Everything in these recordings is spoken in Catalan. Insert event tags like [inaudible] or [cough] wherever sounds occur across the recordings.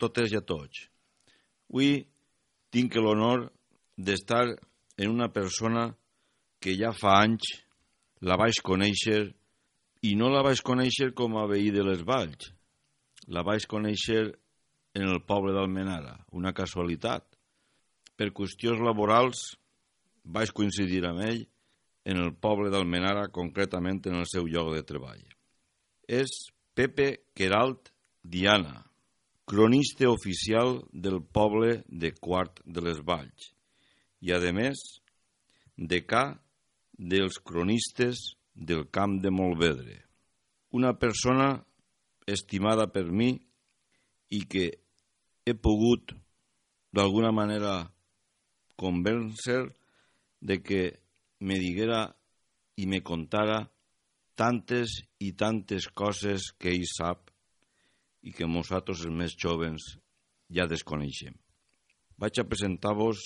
Totes i a tots. Avui tinc l'honor d'estar en una persona que ja fa anys la vaig conèixer i no la vaig conèixer com a veí de les Valls. La vaig conèixer en el poble d'Almenara, una casualitat. Per qüestions laborals vaig coincidir amb ell en el poble d'Almenara, concretament en el seu lloc de treball. És Pepe Queralt Diana, cronista oficial del poble de Quart de les Valls i, a més, decà dels cronistes del camp de Molvedre. Una persona estimada per mi i que he pogut, d'alguna manera, convèncer de que me diguera i me contara tantes i tantes coses que ell sap i que nosaltres, els més jovens, ja desconeixem. Vaig a presentar-vos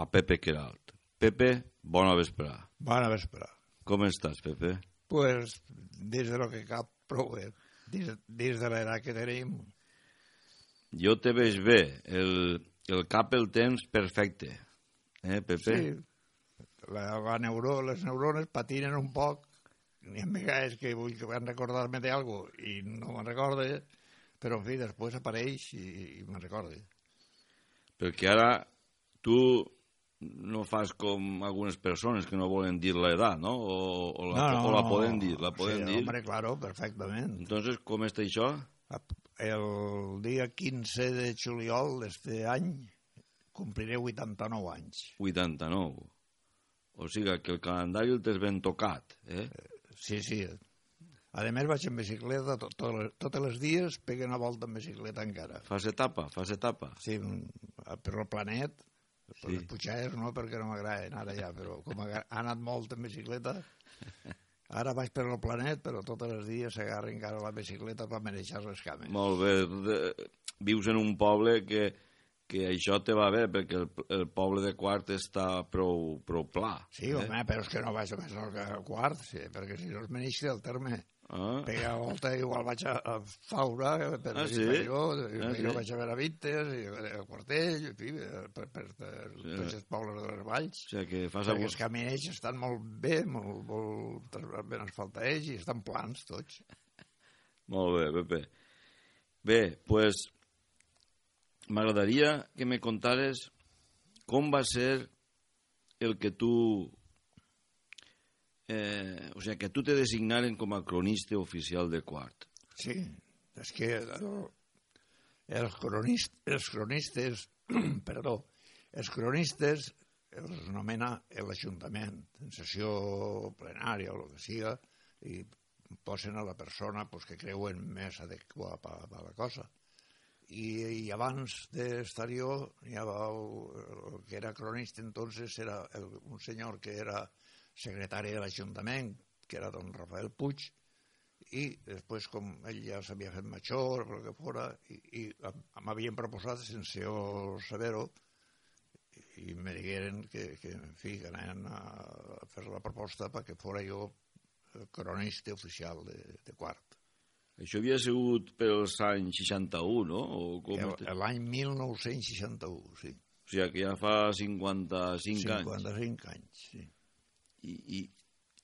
a Pepe Queralt. Pepe, bona vesprà. Bona vesprà. Com estàs, Pepe? Pues, des de lo que cap, prou bé. Des, des de l'edat que tenim. Jo te veig bé. El, el cap el tens perfecte. Eh, Pepe? Sí. La, la neuro, les neurones patinen un poc. N'hi ha vegades que vull que van recordar-me d'algú i no me'n recorde, però en fi, després apareix i, i me'n recorde. Perquè ara tu no fas com algunes persones que no volen dir l'edat, ¿no? O, o, la, no, no, o la poden dir, la poden sí, dir. Hombre, claro, perfectament. Entonces, com està això? El dia 15 de juliol d'este any compliré 89 anys. 89. O sigui que el calendari el tens ben tocat, eh? Sí, sí. A més vaig en bicicleta tot, tot, les, tots els dies, pegue una volta en bicicleta encara. Fas etapa, fas etapa. Sí, per el planet, per Sí. les pujades no, perquè no m'agraden ara ja, però com ha anat molt en bicicleta, ara vaig per el planet, però tots els dies s'agarra encara la bicicleta per mereixar les cames. Molt bé. De, vius en un poble que, que això te va bé, perquè el, el poble de Quart està prou, prou pla. Sí, home, però és que no vaig més al quart, sí, perquè si no es meneix del terme. Ah, Pega volta igual vaig a, a Faura, per Ah, ah, sí? jo, Ah, ah, sí? vaig a veure a Vintes, i a Quartell, en fi, per, per, per Sí. tots els pobles de les valls. o sigui que fas... Perquè els camins estan molt bé, molt, molt ben asfaltats i estan plans tots. Molt bé, Pepe. Bé, pues, m'agradaria que me contares com va ser el que tu... Eh, o sigui, que tu te designaren com a cronista oficial de Quart. Sí, és que el, els, cronist, els cronistes, [clears throat] perdó, els cronistes els nomena l'Ajuntament en sessió plenària o el que siga i posen a la persona pues, que creuen més adequada per, per la cosa. I, i abans d'estar jo, hi havia el, que era cronista entonces era el, un senyor que era secretari de l'Ajuntament, que era don Rafael Puig, i després, com ell ja s'havia fet major, o el que fora, i, i m'havien proposat sense jo saber-ho, i me digueren que, que, en fi, que anaven a fer la proposta perquè fora jo cronista oficial de, de quart. Això havia sigut pels anys 61, no? O com L'any 1961, sí. O sigui, que ja fa 55 anys. 55 anys, sí. I, i,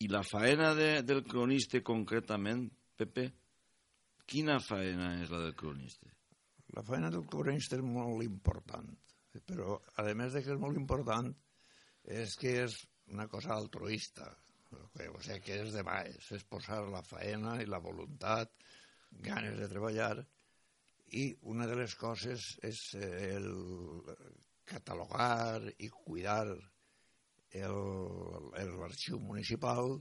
i la faena de, del cronista concretament, Pepe, quina faena és la del cronista? La feina del cronista és molt important, però a més de que és molt important, és que és una cosa altruista, o sigui, que és de baix, és posar la feina i la voluntat, ganes de treballar, i una de les coses és eh, el catalogar i cuidar l'arxiu municipal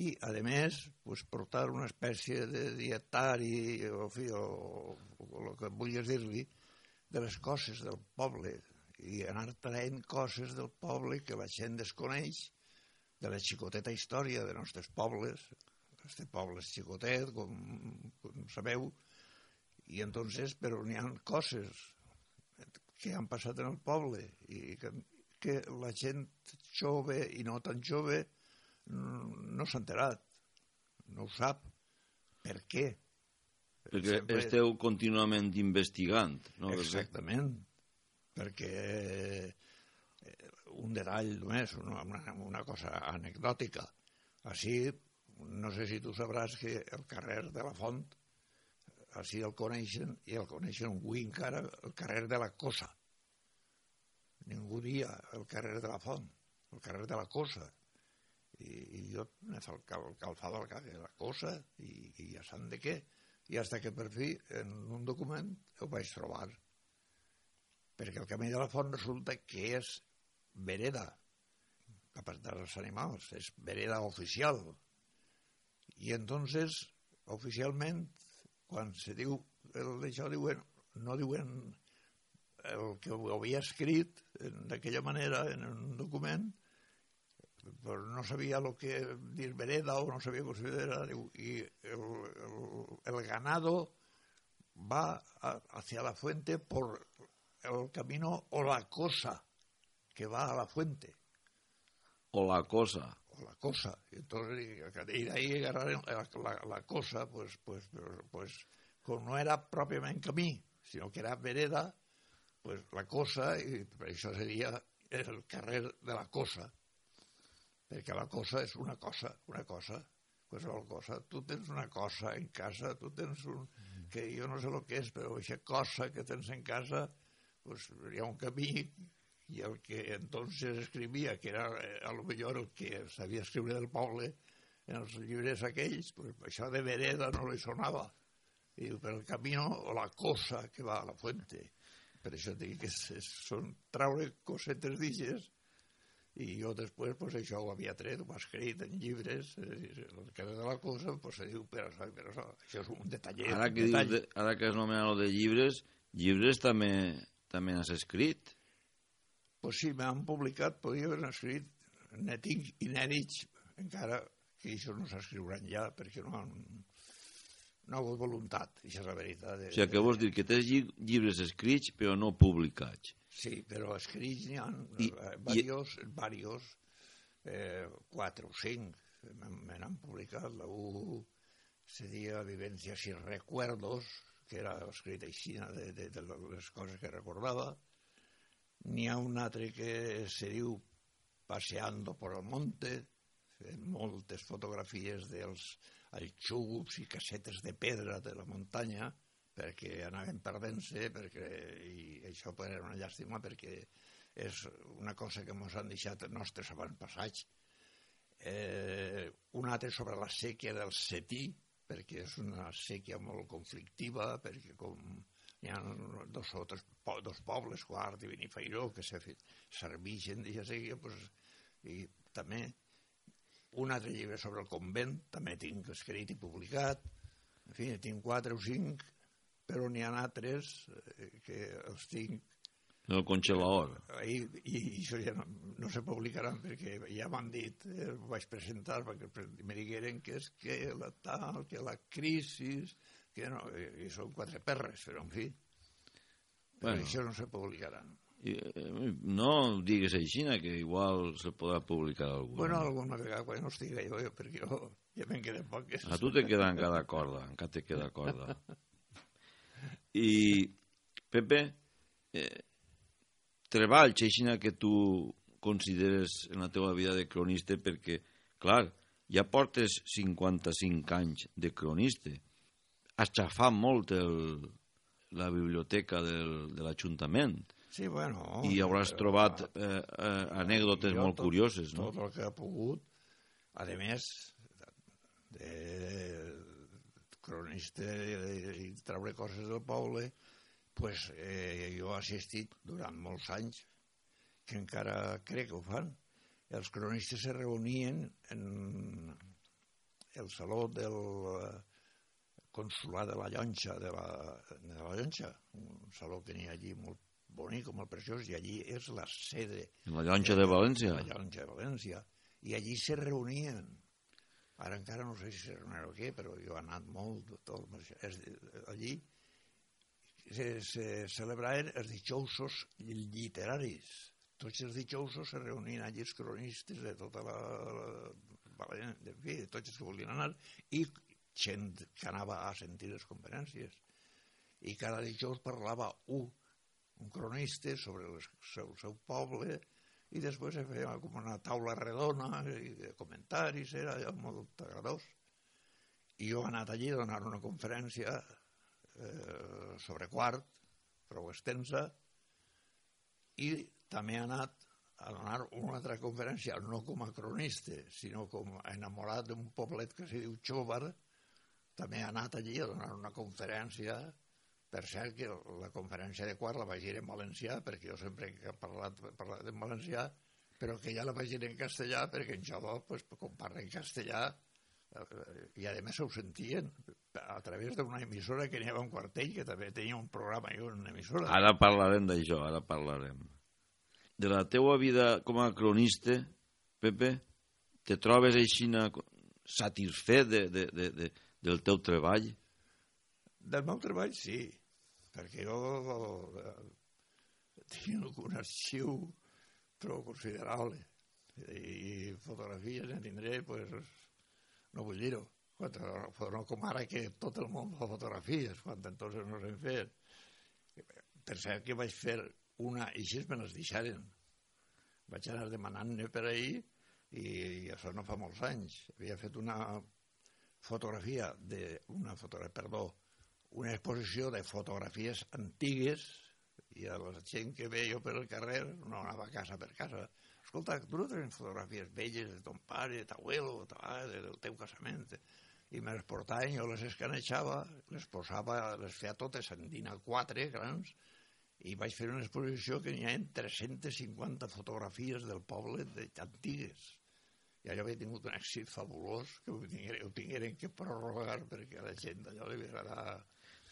i, a més, pues, portar una espècie de dietari o, fi, o, o el que vulguis dir-li de les coses del poble i anar traient coses del poble que la gent desconeix de la xicoteta història de nostres pobles este poble és xicotet com, com sabeu i entonces però n'hi ha coses que han passat en el poble i que, que la gent jove i no tan jove no, no s'ha enterat, no ho sap. Per què? Perquè sempre... esteu contínuament investigant, no? Exactament, perquè eh, un detall només, una, una cosa anecdòtica. Així, no sé si tu sabràs que el carrer de la Font, així el coneixen, i el coneixen avui encara, el carrer de la Cosa. Ningú dia el carrer de la Font, el carrer de la Cosa. I, i jo m'he fet cal, calfada al carrer de la Cosa, i, i ja saben de què i hasta que per fi en un document ho vaig trobar perquè el camí de la font resulta que és vereda a partir dels animals, és vereda oficial i entonces oficialment quan se diu el d'això diuen no diuen el que ho havia escrit d'aquella manera en un document però no sabia lo que dir vereda o no sabia què era i el, el, el ganado va a, hacia la fuente por el camino o la cosa que va a la fuente. O la cosa la cosa y entonces y de ahí agarraron la, la, la cosa pues pues pues com no era pròpiament camí sinó que era vereda pues la cosa i per això seria el carrer de la cosa perquè la cosa és una cosa, una cosa, qualsevol cosa. Tu tens una cosa en casa, tu tens un... que jo no sé el que és, però aquesta cosa que tens en casa, pues, hi ha un camí i el que entonces escrivia, que era eh, a lo millor el que sabia escriure del poble en els llibres aquells, pues, això de vereda no li sonava. I per el camí o la cosa que va a la fuente. Per això dic que és, són traure cosetes d'ixes i jo després pues, això ho havia tret, ho ha escrit en llibres, eh, el que de la cosa pues, se diu, però, però això, això és un detallet. Ara que, un detall. dius, ara que has nomenat de llibres, llibres també també has escrit? Pues sí, m'han publicat, podria haver escrit, ne tinc inèdits, encara que això no s'escriuran ja, perquè no han, no ha hagut voluntat, això és la veritat. De, o sigui, que vols dir que tens llibres escrits però no publicats. Sí, però escrits n'hi ha I, eh, varios, i... varios eh, quatre o cinc, me n'han publicat, la U seria Vivències i Recuerdos, que era escrit així de, de, de les coses que recordava, n'hi ha un altre que se diu Paseando por el monte, moltes fotografies dels alxugs i casetes de pedra de la muntanya, perquè anaven perdent-se perquè, i això era una llàstima perquè és una cosa que ens han deixat els nostres avantpassats. Eh, un altre sobre la sèquia del setí perquè és una sèquia molt conflictiva perquè com hi ha dos o tres po dos pobles, Quart i Benifairó, que se serveixen d'aquesta sèquia, pues, i també un altre llibre sobre el convent, també tinc escrit i publicat, en fi, tinc quatre o cinc però n'hi ha altres eh, que els tinc el congelador. I, i això ja no, no se publicaran perquè ja m'han dit, eh, ho vaig presentar perquè me digueren que és que la tal, que la crisi, que no, i, són quatre perres, però en fi, però bueno. això no se publicaran. I, eh, no digues així, que igual se podrà publicar alguna. Bueno, alguna vegada quan no estigui jo, perquè jo ja me'n queden poques. A tu te queda cada corda, encara te queda corda. I, Pepe, eh, treballs així que tu consideres en la teva vida de cronista perquè, clar, ja portes 55 anys de cronista. Has xafat molt el, la biblioteca del, de l'Ajuntament. Sí, bueno... I hauràs trobat eh, eh, anècdotes molt tot, curioses, no? Tot el que ha pogut. A més, de, cronista i, i treure coses del poble, pues, eh, jo he assistit durant molts anys, que encara crec que ho fan, els cronistes se reunien en el saló del consulat de la Llonxa, de la, de la Llonxa, un saló que ha allí molt bonic, molt preciós, i allí és la sede. La Llonxa de València? La Llonxa de València. I allí se reunien Ara encara no sé si serà o què, però jo he anat molt, tot, és, allí se, se celebraven els dijousos literaris. Tots els dijousos se reunien allí els cronistes de tota la... la de, fi, de tots els que volien anar i gent que anava a sentir les conferències. I cada dijous parlava un, un cronista sobre el seu, seu poble, i després se feia com una taula redona i de comentaris, era allò molt agradós. I jo he anat allí a donar una conferència eh, sobre quart, prou extensa, i també he anat a donar una altra conferència, no com a cronista, sinó com a enamorat d'un poblet que se diu Xóvar, també he anat allí a donar una conferència, per cert que la conferència de quart la vaig dir en valencià, perquè jo sempre he parlat, he parlat en valencià, però que ja la vaig dir en castellà, perquè en Xaló, pues, com parla en castellà, eh, i a més ho sentien a través d'una emissora que n'hi havia un quartell que també tenia un programa i una emissora. Ara parlarem d'això, ara parlarem. De la teua vida com a cronista, Pepe, te trobes així satisfet de, de, de, de, del teu treball? Del meu treball, sí, perquè jo eh, tinc un arxiu prou considerable i fotografies en tindré, pues, no vull dir-ho, no com ara que tot el món fa fotografies, quan entonces no s'han fet. Per cert que vaig fer una, i així me les deixaren. Vaig anar demanant-ne per ahir i, i això no fa molts anys. Havia fet una fotografia de una fotografia, perdó, una exposició de fotografies antigues i a la gent que veia per el carrer no anava casa per casa. Escolta, tu no tens fotografies velles de ton pare, de t'abuelo, del teu casament. I me les portava, jo les escanejava, les posava, les feia totes en DINA 4 grans, i vaig fer una exposició que n'hi ha 350 fotografies del poble de, antigues. I allò havia tingut un èxit fabulós que ho tingueren, ho tingueren que prorrogar perquè a la gent d'allò li agradar.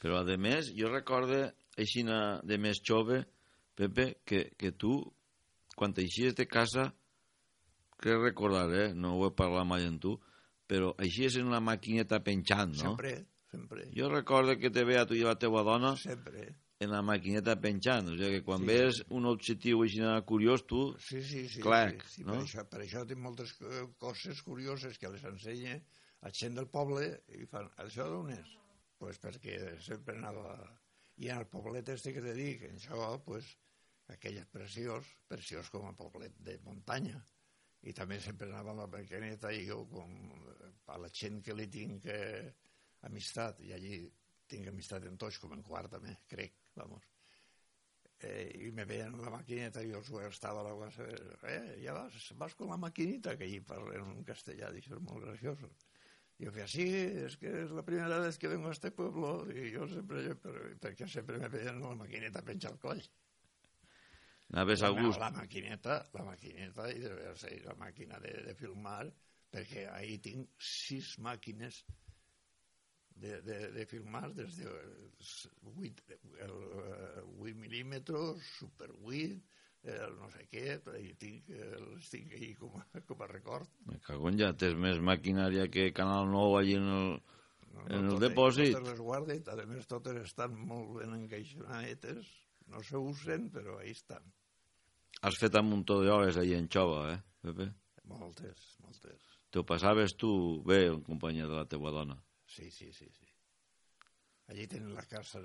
Però, a més, jo recorde, així de més jove, Pepe, que, que tu quan eixies de casa, crec recordar, eh? no ho he parlat mai amb tu, però eixies en una maquineta penjant, no? Sempre, sempre. Jo recordo que te veia tu i la teua dona sempre. En la maquineta penjant, o sigui que quan sí. veus un objectiu així curiós, tu, sí, sí, sí, clac, sí, sí, no? Per això, per això tinc moltes coses curioses que les ensenya a gent del poble i fan, això d'on és? Pues perquè sempre anava... I en el poblet este que te dic, en això, pues, aquell és preciós, preciós com a poblet de muntanya. I també sempre anava a la Bequeneta i jo, com a la gent que li tinc eh, amistat, i allí tinc amistat en tots, com en quart també, crec, vamos. Eh, i me veien la maquineta els estava a la guasa, eh, ja vas, vas con la maquinita, que allí parlen en castellà, això és molt graciós. I jo feia, sí, és que és la primera vegada que vengo a este pueblo, i jo sempre, perquè sempre me veien la maquineta penjar al coll. Anaves a gust. La maquineta, la maquineta, i deve ser la màquina de, de filmar, perquè ahí tinc sis màquines de, de, de filmar des de 8, el, 8 milímetres, super 8, el no sé què, i tinc, els tinc ahí com a, com a record. Me cago en ja, tens més maquinària que Canal 9 allí en el, no, no, en el totes, depòsit. Totes les guarda i, a més, totes estan molt ben encaixonadetes, no se usen, però ahí estan. Has fet un muntó d'hores allà en Xova, eh, Pepe? Moltes, moltes. T'ho passaves tu bé en companyia de la teva dona? Sí, sí, sí, sí. Allí tenen la casa,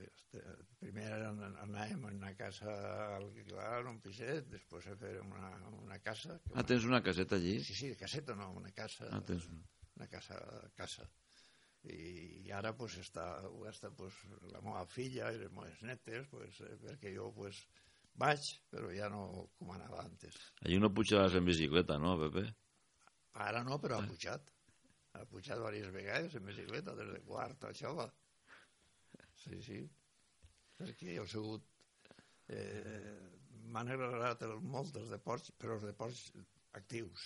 este, primer anàvem en una casa alquilar, un piset, després a fer una, una casa. Ah, tens una caseta allí? Sí, sí, caseta no, una casa. Ah, tens una casa, casa. I, i ara pues, està, està pues, la meva filla i les meves netes, pues, eh, perquè jo pues, vaig, però ja no com anava antes. Allí no pujaves en bicicleta, no, Pepe? Ara no, però ha pujat. Ha pujat diverses vegades en bicicleta, des de quarta a xova. Sí, sí. Perquè jo he sigut... Eh, M'han agradat molt els deports, però els deports actius.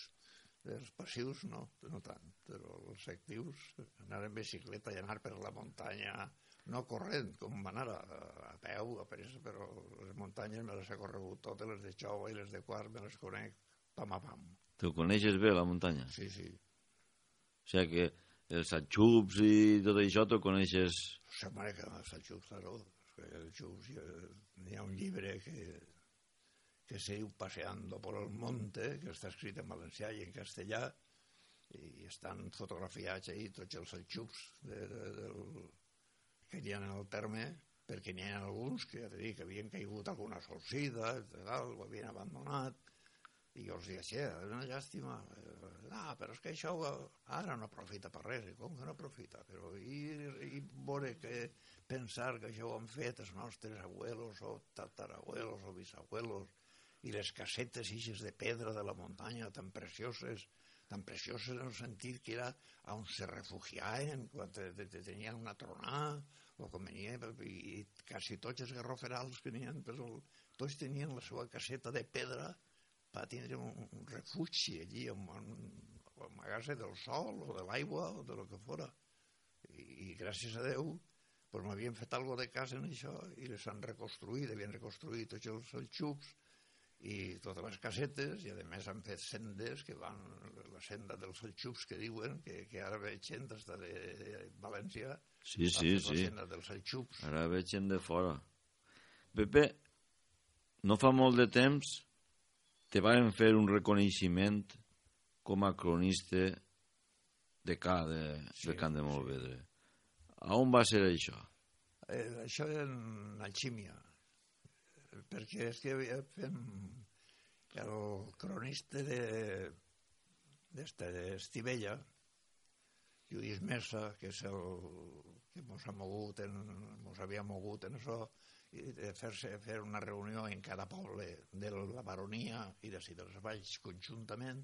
Els passius no, no tant, però els actius, anar en bicicleta i anar per la muntanya, no corrent, com va anar a, a peu, a pressa, però les muntanyes me les he corregut totes, les de Xova i les de Quart me les conec pam a pam. Tu coneixes bé la muntanya? Sí, sí. O sigui que els atxups i tot això t'ho coneixes... Se mare que els atxups, claro. Els atxups, hi ha un llibre que, que se diu Paseando por el monte, que està escrit en valencià i en castellà, i estan fotografiats ahí tots els selxucs de, de, del, que hi ha en el terme perquè n'hi ha alguns que ja t'he que havien caigut alguna sorcida, tal, ho havien abandonat, i jo els xe, és una llàstima. Ah, però és que això ara no aprofita per res. I com que no aprofita? Però i, i veure que pensar que això ho han fet els nostres abuelos o tatarabuelos o bisabuelos i les casetes ixes de pedra de la muntanya tan precioses, tan precioses en el sentit que era on se refugiaven quan te, te, te tenien una tronada o com venia, i, i quasi tots els garroferals que pues, el, tots tenien la seva caseta de pedra va tindre un, un refugi allí, on, on amagar-se del sol o de l'aigua o de lo que fora. I, i gràcies a Déu pues m'havien fet alguna de casa en això i les han reconstruït, havien reconstruït tots els, els xups i totes les casetes i a més han fet sendes que van, la senda dels xups que diuen, que, que ara veig gent des de, València sí, sí, sí. la senda dels xups. Ara veig gent de fora. Pepe, no fa molt de temps te van fer un reconeixement com a cronista de Ca de, sí, de Can de Molvedre. Sí. A on va ser això? Eh, això en Alxímia, perquè és que havia fem el cronista de d'Estivella, Lluís Mesa, que és el que mos ha mogut en, mos havia mogut en això, de fer, una reunió en cada poble de la baronia i de si dels valls conjuntament,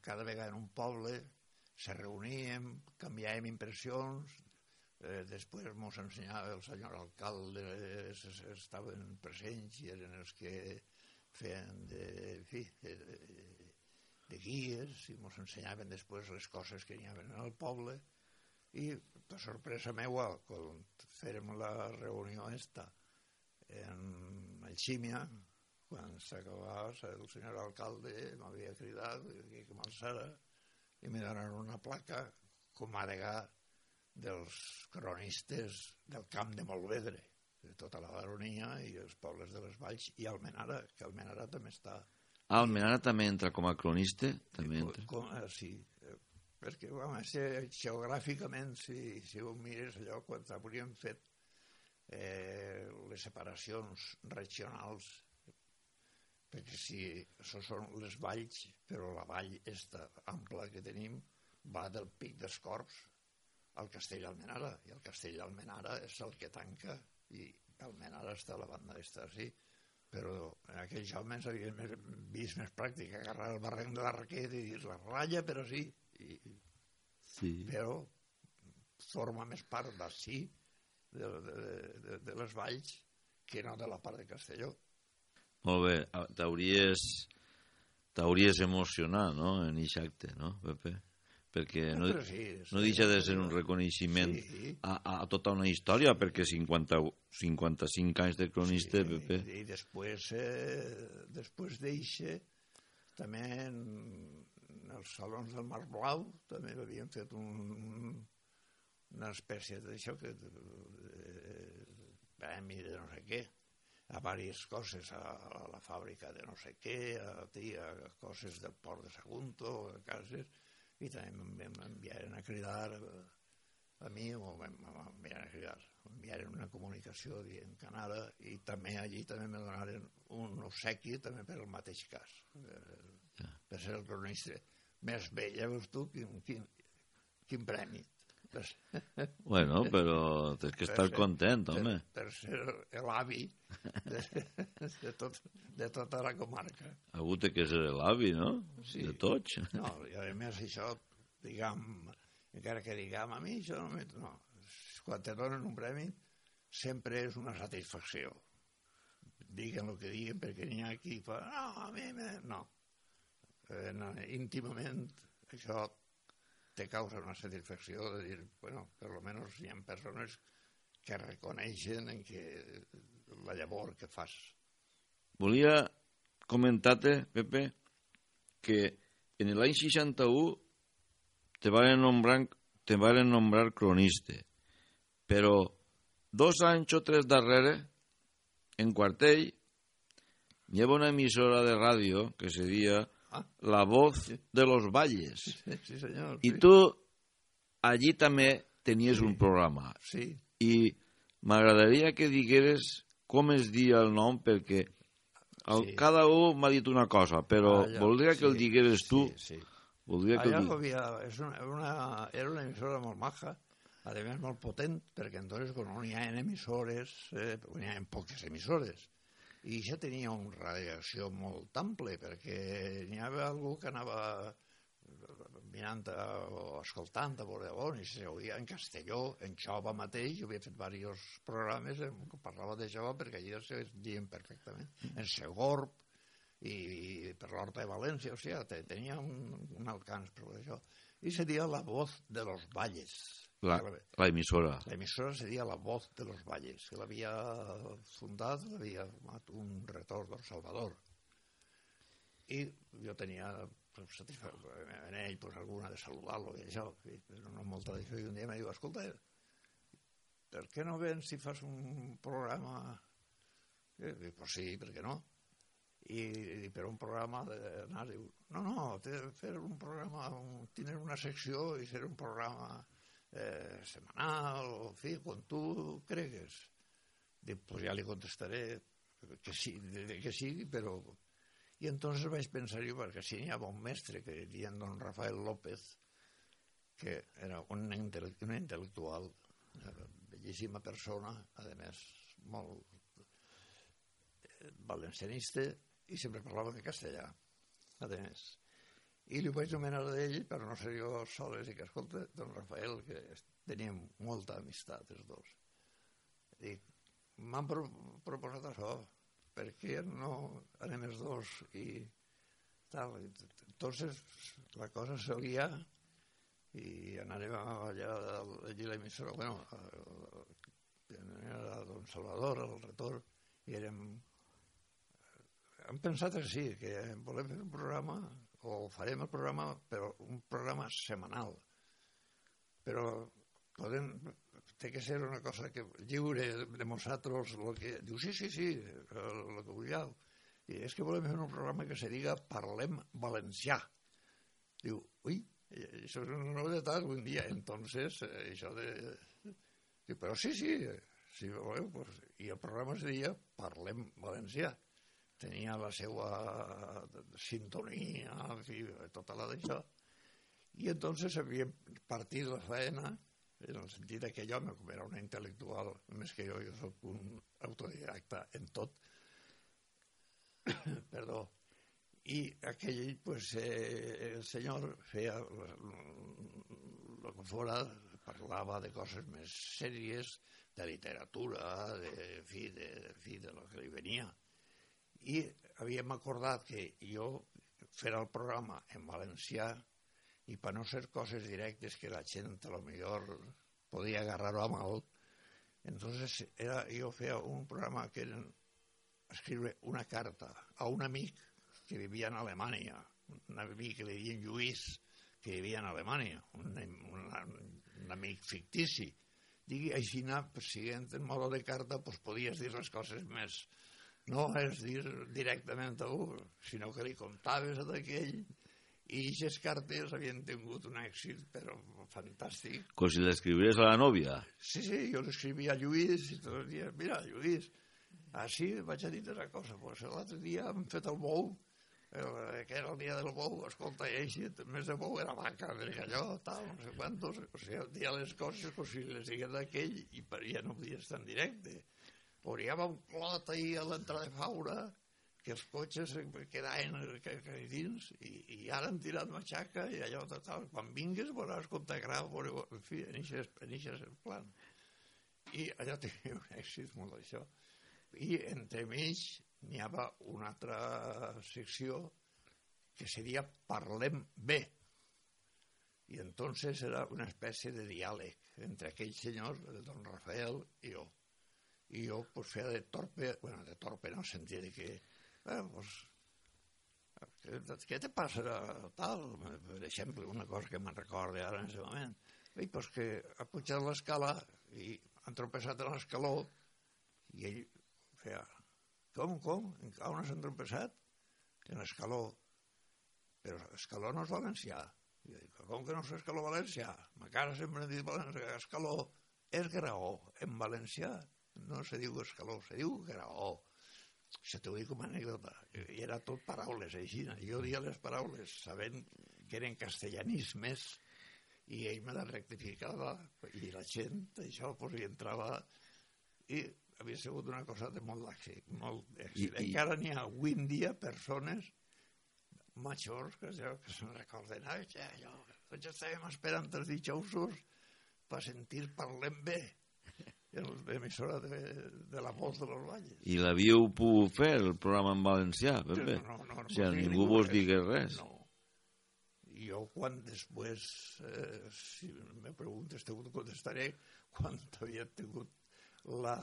cada vegada en un poble se reuníem, canviàvem impressions, eh, després ens ensenyava el senyor alcalde, eh, estaven presents i eren els que feien de, en fi, de, de guies i ens ensenyaven després les coses que hi havia en el poble. I per sorpresa meua quan fèrem la reunió esta en Alxímia, quan s'acabava, el senyor alcalde m'havia cridat que, m'alçara i me donaran una placa com a degà dels cronistes del camp de Molvedre, de tota la baronia i els pobles de les valls, i Almenara, que Almenara també està... Ah, Almenara també entra com a cronista? També entra. Com, com, eh, sí, eh, perquè, bueno, geogràficament, si, si ho mires allò, quan hauríem fet eh, les separacions regionals perquè si això són les valls però la vall esta ampla que tenim va del pic dels Corps al Castell Almenara i el Castell Almenara és el que tanca i Almenara està a la banda esta sí però en aquells homes havien vist més pràctic agarrar el barranc de la raqueta i dir la ratlla però sí, i, sí. però forma més part d'ací de, de, de, de les valls que no de la part de Castelló. Molt bé, ah, t'hauries t'hauries emocionat, no?, en aquest acte, no, Pepe? Perquè no, sí, sí, no deixa de ser un reconeixement sí. a, a tota una història, perquè 50, 55 anys de cronista, sí, Pepe. I, i després, eh, després d'eixe, també en els salons del Mar Blau també havien fet un, una espècie d'això que eh, premi de no sé què a diverses coses, a, a la fàbrica de no sé què, a, a, a coses del port de Sagunto, a cases, i també m'enviaren a cridar a, a mi o m'enviaren a cridar, m'enviaren una comunicació dient que anara i també allí també me donaren un obsequi també per el mateix cas, per, per ser el cronista més vell, ja veus tu quin, quin, quin premi. [laughs] Bueno, però tens que estar content, home. Per, per ser l'avi de, [laughs] de, tot, de tota la comarca. Ha hagut que ser l'avi, no? Sí. De tots. No, i a més això, diguem, encara que diguem a mi, això no, no. Quan te donen un premi, sempre és una satisfacció. Diguen el que diguen, perquè n'hi ha qui fa, no, a mi, no. Eh, no íntimament, això te causa una satisfacció de dir, bueno, per lo menos hi ha persones que reconeixen en que la llavor que fas. Volia comentar-te, Pepe, que en l'any 61 te van nombrar, te van nombrar cronista, però dos anys o tres darrere, en Quartell, hi havia una emissora de ràdio que se dia Ah. La voz de los valles. Sí, sí senyor. I sí. tu allí també tenies un programa. Sí. I m'agradaria que digueres com es dia el nom, perquè el, Sí. cada un m'ha dit una cosa, però Allò, voldria que el sí, digueres tu. Sí, sí. Voldria que Allà el hi digues. havia, és una, una, era una emissora molt maja, a més molt potent, perquè entonces quan no hi ha emissores, eh, hi ha poques emissores. I això tenia una radiació molt ample, perquè n'hi havia algú que anava mirant a, o escoltant a veure on, i se oïa en castelló, en Xova mateix, jo havia fet diversos programes en què parlava de Xova perquè allà se diuen perfectament. En Segorb, i, i per l'Horta de València, o sigui, te- tenia un, un alcance per això. I seria la voz de los valles. La, La, la emissora. la emissora seria la voz de los valles, que l'havia fundat, l'havia format un retor del Salvador. I jo tenia pues, satisfa... en ell pues, alguna de saludar-lo i això, i, però no molta d'això. I un dia em diu, escolta, per què no vens si fas un programa... I dic, pues sí, per què no? I, i per un programa d'anar, diu, no, no, fer un programa, un, tindre una secció i fer un programa eh, setmanal, o fi, quan tu cregues. Dic, pues ja li contestaré que sí, que sí, però... I entonces vaig pensar jo, perquè si n'hi havia un mestre que diuen don Rafael López, que era un, intele- un intel·lectual, una bellíssima persona, a més, molt eh, valencianista, i sempre parlava de castellà, a més. I li vaig nomenar d'ell, per no ser jo soles, i que, escolta, don Rafael, que teníem molta amistat, els dos. Dic, m'han pro proposat això, per què no anem els dos i tal. Entonces, la cosa s'olia i anàrem allà allí a l'emissora, bueno, a, a Don Salvador, al retorn, i érem... Hem pensat que sí, que volem fer un programa, o farem el programa, però un programa setmanal. Però podem, té que ser una cosa que lliure de nosaltres, lo que... Diu, sí, sí, sí, el que vulgueu. I és que volem fer un programa que se diga Parlem Valencià. Diu, ui, això és una novetat un dia. Entonces, eh, això de... Diu, però sí, sí, si voleu, pues... i el programa es deia Parlem Valencià. Tenia la seva sintonia, en fi, tota la d'això. I entonces havíem partit la feina en el sentit que jo, com era un intel·lectual, més que jo, jo sóc un autodidacta en tot, [coughs] perdó, i aquell, pues, eh, el senyor feia el que fora, parlava de coses més sèries, de literatura, de, en fi, de, de, fi, de lo que li venia. I havíem acordat que jo fera el programa en valencià i per no ser coses directes que la gent a lo millor podia agarrar-ho a mal, entonces era, jo feia un programa que era escriure una carta a un amic que vivia en Alemanya, un amic que li deien Lluís, que vivia en Alemanya, un, un, un amic fictici. Digui, així, siguent en modo de carta, pues, podies dir les coses més, no és dir directament a un, sinó que li contaves a aquell i aquestes cartes havien tingut un èxit però fantàstic Com si l'escrivies a la nòvia. sí, sí, jo l'escrivia a Lluís i tots els dies, mira, Lluís així vaig a dir una cosa pues l'altre dia hem fet el bou el, que era el dia del bou escolta, i així, el mes de bou era vaca del allò, tal, no sé quantos o sigui, el dia les coses com si les digués d'aquell i per, ja no podia estar en directe havia un clot ahir a l'entrada de Faura que els cotxes quedaven que, que dins i, i ara han tirat matxaca i allò tal, quan vingues veuràs com t'agrada en fi, en aquest plan. I allò tenia [laughs] un èxit molt això. I entremig n'hi havia una altra secció que seria Parlem bé. I entonces era una espècie de diàleg entre aquell senyor, de don Rafael i jo i jo pues, feia de torpe, bueno, de torpe en el sentit de que, eh, pues, què, què te passa tal? Per exemple, una cosa que me'n recorda ara en aquest moment. I pues que ha pujat l'escala i han tropeçat en l'escaló i ell feia, com, com? On has entropeçat? En l'escaló. però Escaló no és valencià. I dic, com que no és Escaló valencià? Ma cara sempre hem dit valencià. Escaló és Graó, en valencià. No se diu Escaló, se diu Graó. Se t'ho dic com a anècdota. I era tot paraules així. Jo dia les paraules sabent que eren castellanismes i ell me la rectificava i la gent, això, pues, hi entrava i havia sigut una cosa de molt làxic, molt èxit. I, i... Encara n'hi ha avui en dia persones majors que, que se'n recorden ah, ja, jo, tots estàvem esperant els dijousos per sentir parlem bé l'emissora de, de la voz de los valles. I l'havíeu pogut fer, el programa en valencià, Pepe? No, no, no, o sigui, ningú vos digués res. No. Jo quan després, eh, si me preguntes, te contestaré quan [laughs] havia tingut la,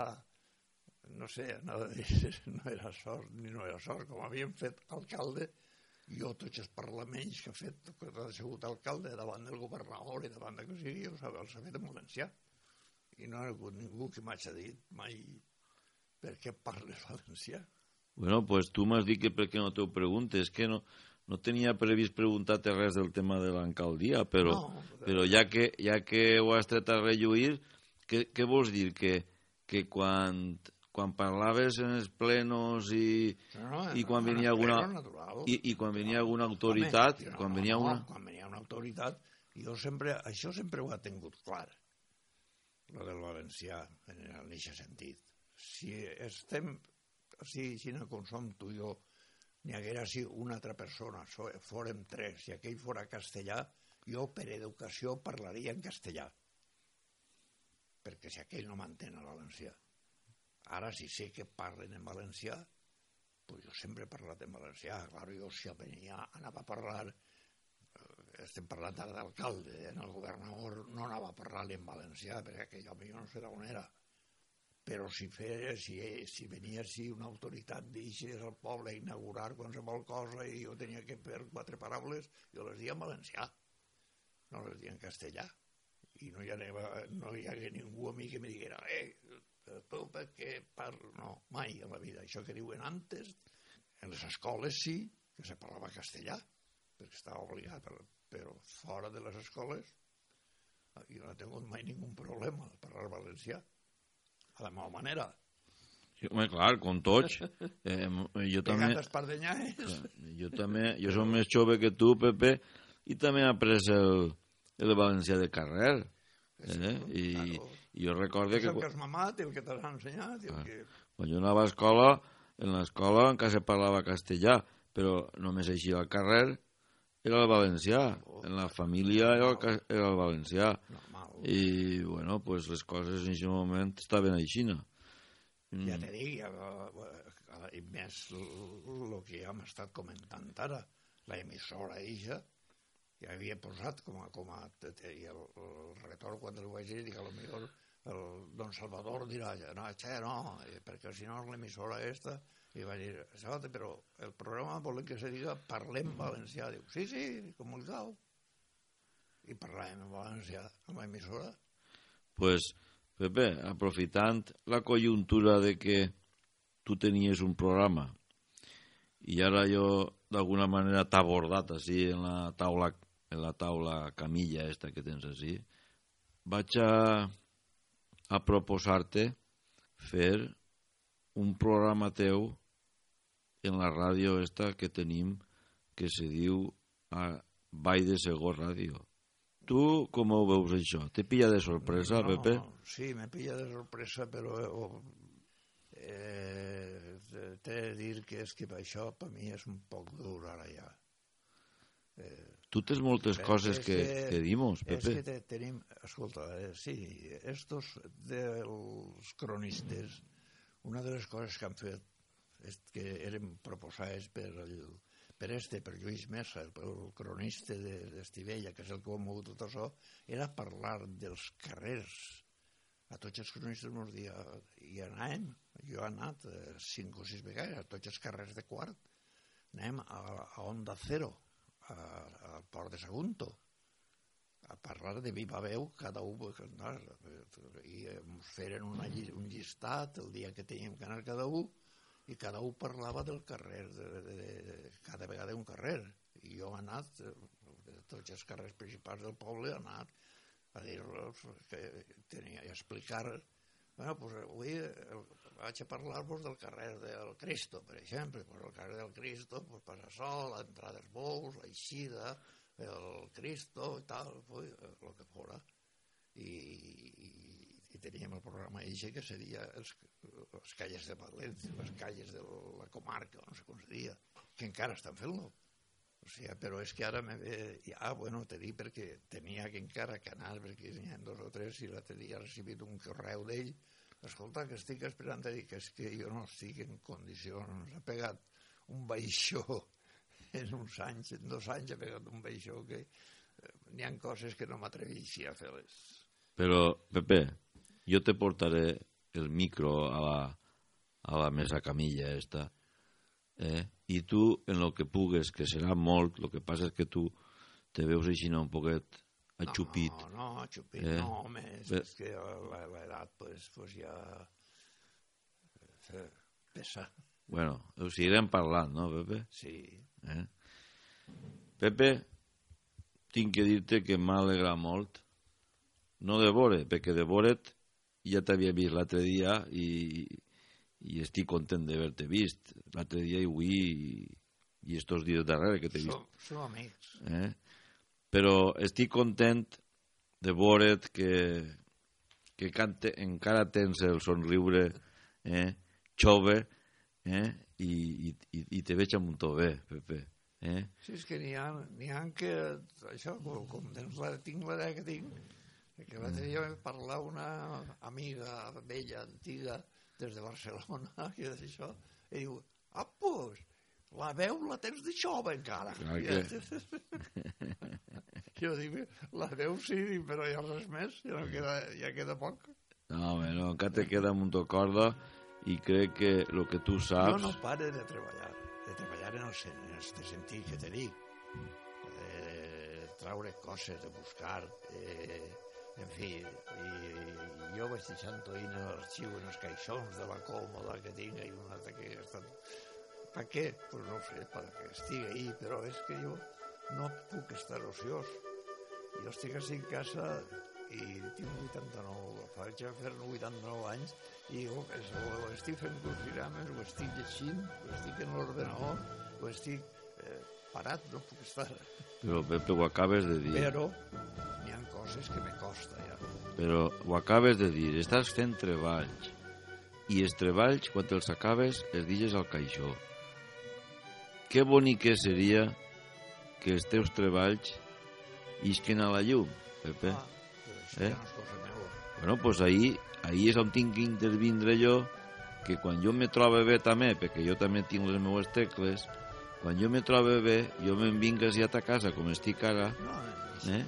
no sé, no, [laughs] no era sort ni no era sort, com havíem fet alcalde, jo tots els parlaments que he fet, que he sigut alcalde davant del governador i davant de que sigui, els, he fet en valencià. I no ha hagut ningú que m'hagi dit mai per què parles [laughs] valencià. Bueno, pues tu m'has dit que per què no t'ho preguntes, que no, no tenia previst preguntar-te res del tema de l'alcaldia, però, no, però... però ja, que, ja que ho has tret a relluir, què, què vols dir? Que, que quan quan parlaves en els plenos i, no, i quan venia alguna i, i quan venia alguna autoritat Home, quan venia una quan venia una autoritat jo sempre, això sempre ho ha tingut clar lo del valencià en aquest sentit. Si estem si, si no com som tu i jo n'hi haguera si una altra persona fórem tres, si aquell fora castellà jo per educació parlaria en castellà. Perquè si aquell no mantén el valencià. Ara, si sé que parlen en valencià, pues jo sempre he parlat en valencià. Claro, jo si venia, anava a parlar, estem parlant ara d'alcalde, en el governador no anava a parlar en valencià, perquè aquell home no sé d'on era. Però si, feia, si, si venia si una autoritat d'eixes al poble a inaugurar qualsevol cosa i jo tenia que fer quatre paraules, jo les dia en valencià, no les dia en castellà. I no hi, anava, no hi hagué ningú a mi que me diguera, eh, tu perquè parlo... No, mai a la vida. Això que diuen antes, en les escoles sí, que se parlava castellà, perquè estava obligat, però, però fora de les escoles jo no he tingut mai ningú problema de parlar valencià, a la meva manera. Sí, home, clar, com tots. [laughs] Eh, jo també... Jo també, jo som més jove que tu, Pepe, i també he après el, el valencià de carrer. Eh? I, claro i jo recordo que... És el que has mamat, el que t'has ensenyat... I el ah. que... Quan jo anava a escola, en l'escola encara se parlava castellà, però només així al carrer era el valencià. En la família era el, era el valencià. Normal. I, bueno, pues les coses en aquest moment estaven així. No? Mm. Ja te dic, ja, i més el que ja hem estat comentant ara, la emissora eixa, que havia posat com a, com a i el, el retorn quan el vaig dir, dic, a lo millor el don Salvador dirà, no, che, no, eh, perquè si no l'emissora esta, i va dir, Sabate, però el programa volem que se diga parlem valencià. Diu, sí, sí, com vulgueu. I parlàvem en valencià amb l'emissora. Pues, Pepe, aprofitant la conjuntura de que tu tenies un programa i ara jo d'alguna manera t'ha abordat així en la taula en la taula camilla esta que tens així vaig a a proposar-te fer un programa teu en la ràdio esta que tenim que se diu a Vall de Segó Ràdio. Tu com ho veus això? Te pilla de sorpresa, no, Pepe? Sí, me pilla de sorpresa, però eh, t'he de dir que és que això per mi és un poc dur ara ja. Eh, tu tens moltes coses que, que, que dimos, Pepe. És que te, tenim... Escolta, eh, sí, estos dels cronistes, una de les coses que han fet que eren proposades per, el, per este, per Lluís Mesa, el, el cronista d'Estivella, de, que és el que ho ha mogut tot això, era parlar dels carrers. A tots els cronistes ens dia, i anàvem, jo he anat eh, cinc o sis vegades, a tots els carrers de quart, anem a, a Onda Cero, al port de Sagunto a parlar de viva veu cada un i ens feren una, un llistat el dia que teníem que anar cada un i cada un parlava del carrer de, de, de, cada vegada un carrer i jo he anat, eh, de tots els carrers principals del poble, he anat a dir-los que tenia, a explicar Bueno, pues avui eh, vaig a parlar-vos del carrer del Cristo, per exemple. Pues el carrer del Cristo, pues passa sol, l'entrada dels bous, l'eixida, el Cristo i tal, pues, el que fora. I, i, i teníem el programa eixe que seria els, les calles de València, les calles de la comarca, no sé com se diria, que encara estan fent-lo. O sigui, però és que ara me ve... Ah, bueno, te dic perquè tenia que encara que anar, perquè n'hi ha dos o tres, i l'altre dia he recibit un correu d'ell, escolta, que estic esperant a dir que és que jo no estic en condicions, ha pegat un baixó [laughs] en uns anys, en dos anys ha pegat un baixó que eh, n'hi ha coses que no m'atreveixi a fer-les. Però, Pepe, jo te portaré el micro a la, a la mesa camilla esta, eh? i tu en el que pugues, que serà molt, el que passa és que tu te veus així un poquet achupit. No, no, achupit, eh? no, home, és, és que l'edat pues, pues ja eh, pesa. Bueno, ho seguirem parlant, no, Pepe? Sí. Eh? Pepe, tinc que dir-te que m'alegra molt, no de vore, perquè de vore't ja t'havia vist l'altre dia i, i estic content d'haver-te vist l'altre dia i avui i, i estos dies darrere que t'he vist. Som, som amics. Eh? Però estic content de veure't que, que cante, encara tens el somriure eh? jove eh? I, i, i te veig amb un to bé, Pepe. Eh? Sí, és que n'hi ha, ha que, això, com, tens la, tinc l'edat que tinc, que l'altre dia vam parlar una amiga vella, antiga, des de Barcelona, [laughs] i d'això, i diu, ah, pues, la veu la tens de jove encara. Clar que... [laughs] jo dic, la veu sí, però ja res més, ja, no queda, ja queda poc. No, home, no, encara te queda un corda i crec que el que tu saps... Jo no pare de treballar, de treballar en el, en el sentit que te dic, de traure coses, de buscar, eh, en fi, i, i jo vaig deixant toïn a l'arxiu en els caixons de la còmoda que tinc i una altra que ha estat... Per què? Pues no sé, perquè estigui ahí, però és que jo no puc estar ociós. Jo estic així en casa i tinc 89, faig a fer 89 anys i jo o estic fent programes, o estic llegint, o estic en l'ordenador, o estic eh, parat, no puc estar. Però Pepe, ho acabes de dir. Però n'hi ha coses que me costa ja. Però ho acabes de dir, estàs fent treballs i els treballs, quan els acabes, els deixes al caixó. Que bonic que seria que els teus treballs isquen a la llum, Pepe. Ah, eh? no bueno, pues ahí, ahí és on tinc que intervindre jo, que quan jo me trobo bé també, perquè jo també tinc les meues tecles, quan jo me trobo bé, jo me'n vinc a ta casa com estic ara, no, eh?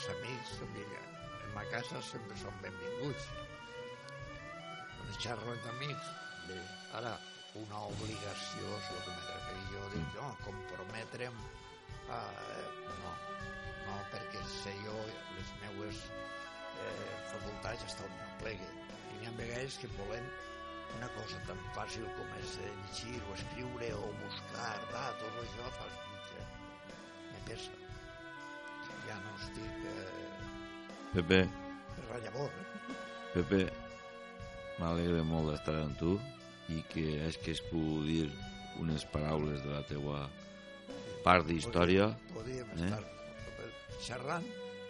els amics, mira, en ma casa sempre són benvinguts. Quan xerro amb amics, bé, ara, una obligació, és el que m'he referit jo, dic, no, comprometre'm a... Eh, no, no, perquè sé jo les meues eh, facultats estan una plegue. I n'hi ha vegades que volem una cosa tan fàcil com és llegir o escriure o buscar datos, això fa... me pesa ja no estic... Eh, Pepe. Rellavor. Eh? Pepe, m'alegra molt d'estar amb tu i que és que es pugui dir unes paraules de la teua part d'història. Podríem, podríem eh? estar xerrant,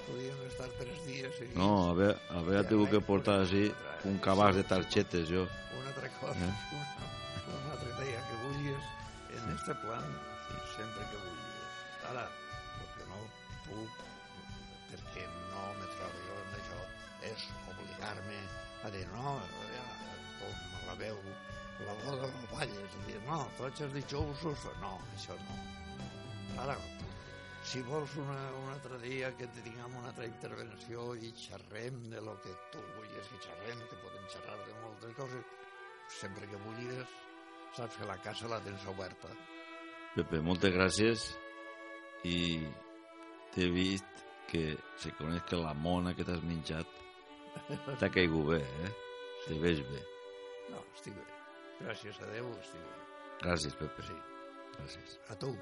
podríem estar tres dies i... No, haver, haver tingut que portar així un cabàs de tarxetes, jo. Una altra cosa, eh? una, una altra idea que vulguis en este plan, sempre que vulguis. Ara, el que no puc perquè no me trobo jo en això, és obligar-me a dir, no, ja, com la veu, la boda no falla, és a dir, no, tots els dijous, no, això no. Ara, si vols una, un altre dia que tinguem una altra intervenció i xerrem de lo que tu vulguis que xerrem, que podem xerrar de moltes coses, sempre que vulguis, saps que la casa la tens oberta. Pepe, moltes gràcies i t'he vist que se coneix que la mona que t'has menjat t'ha caigut bé, eh? Sí. Te veig bé. No, estic bé. Gràcies a Déu, estiu. Gràcies, Pepe. Sí. Gràcies. A tu.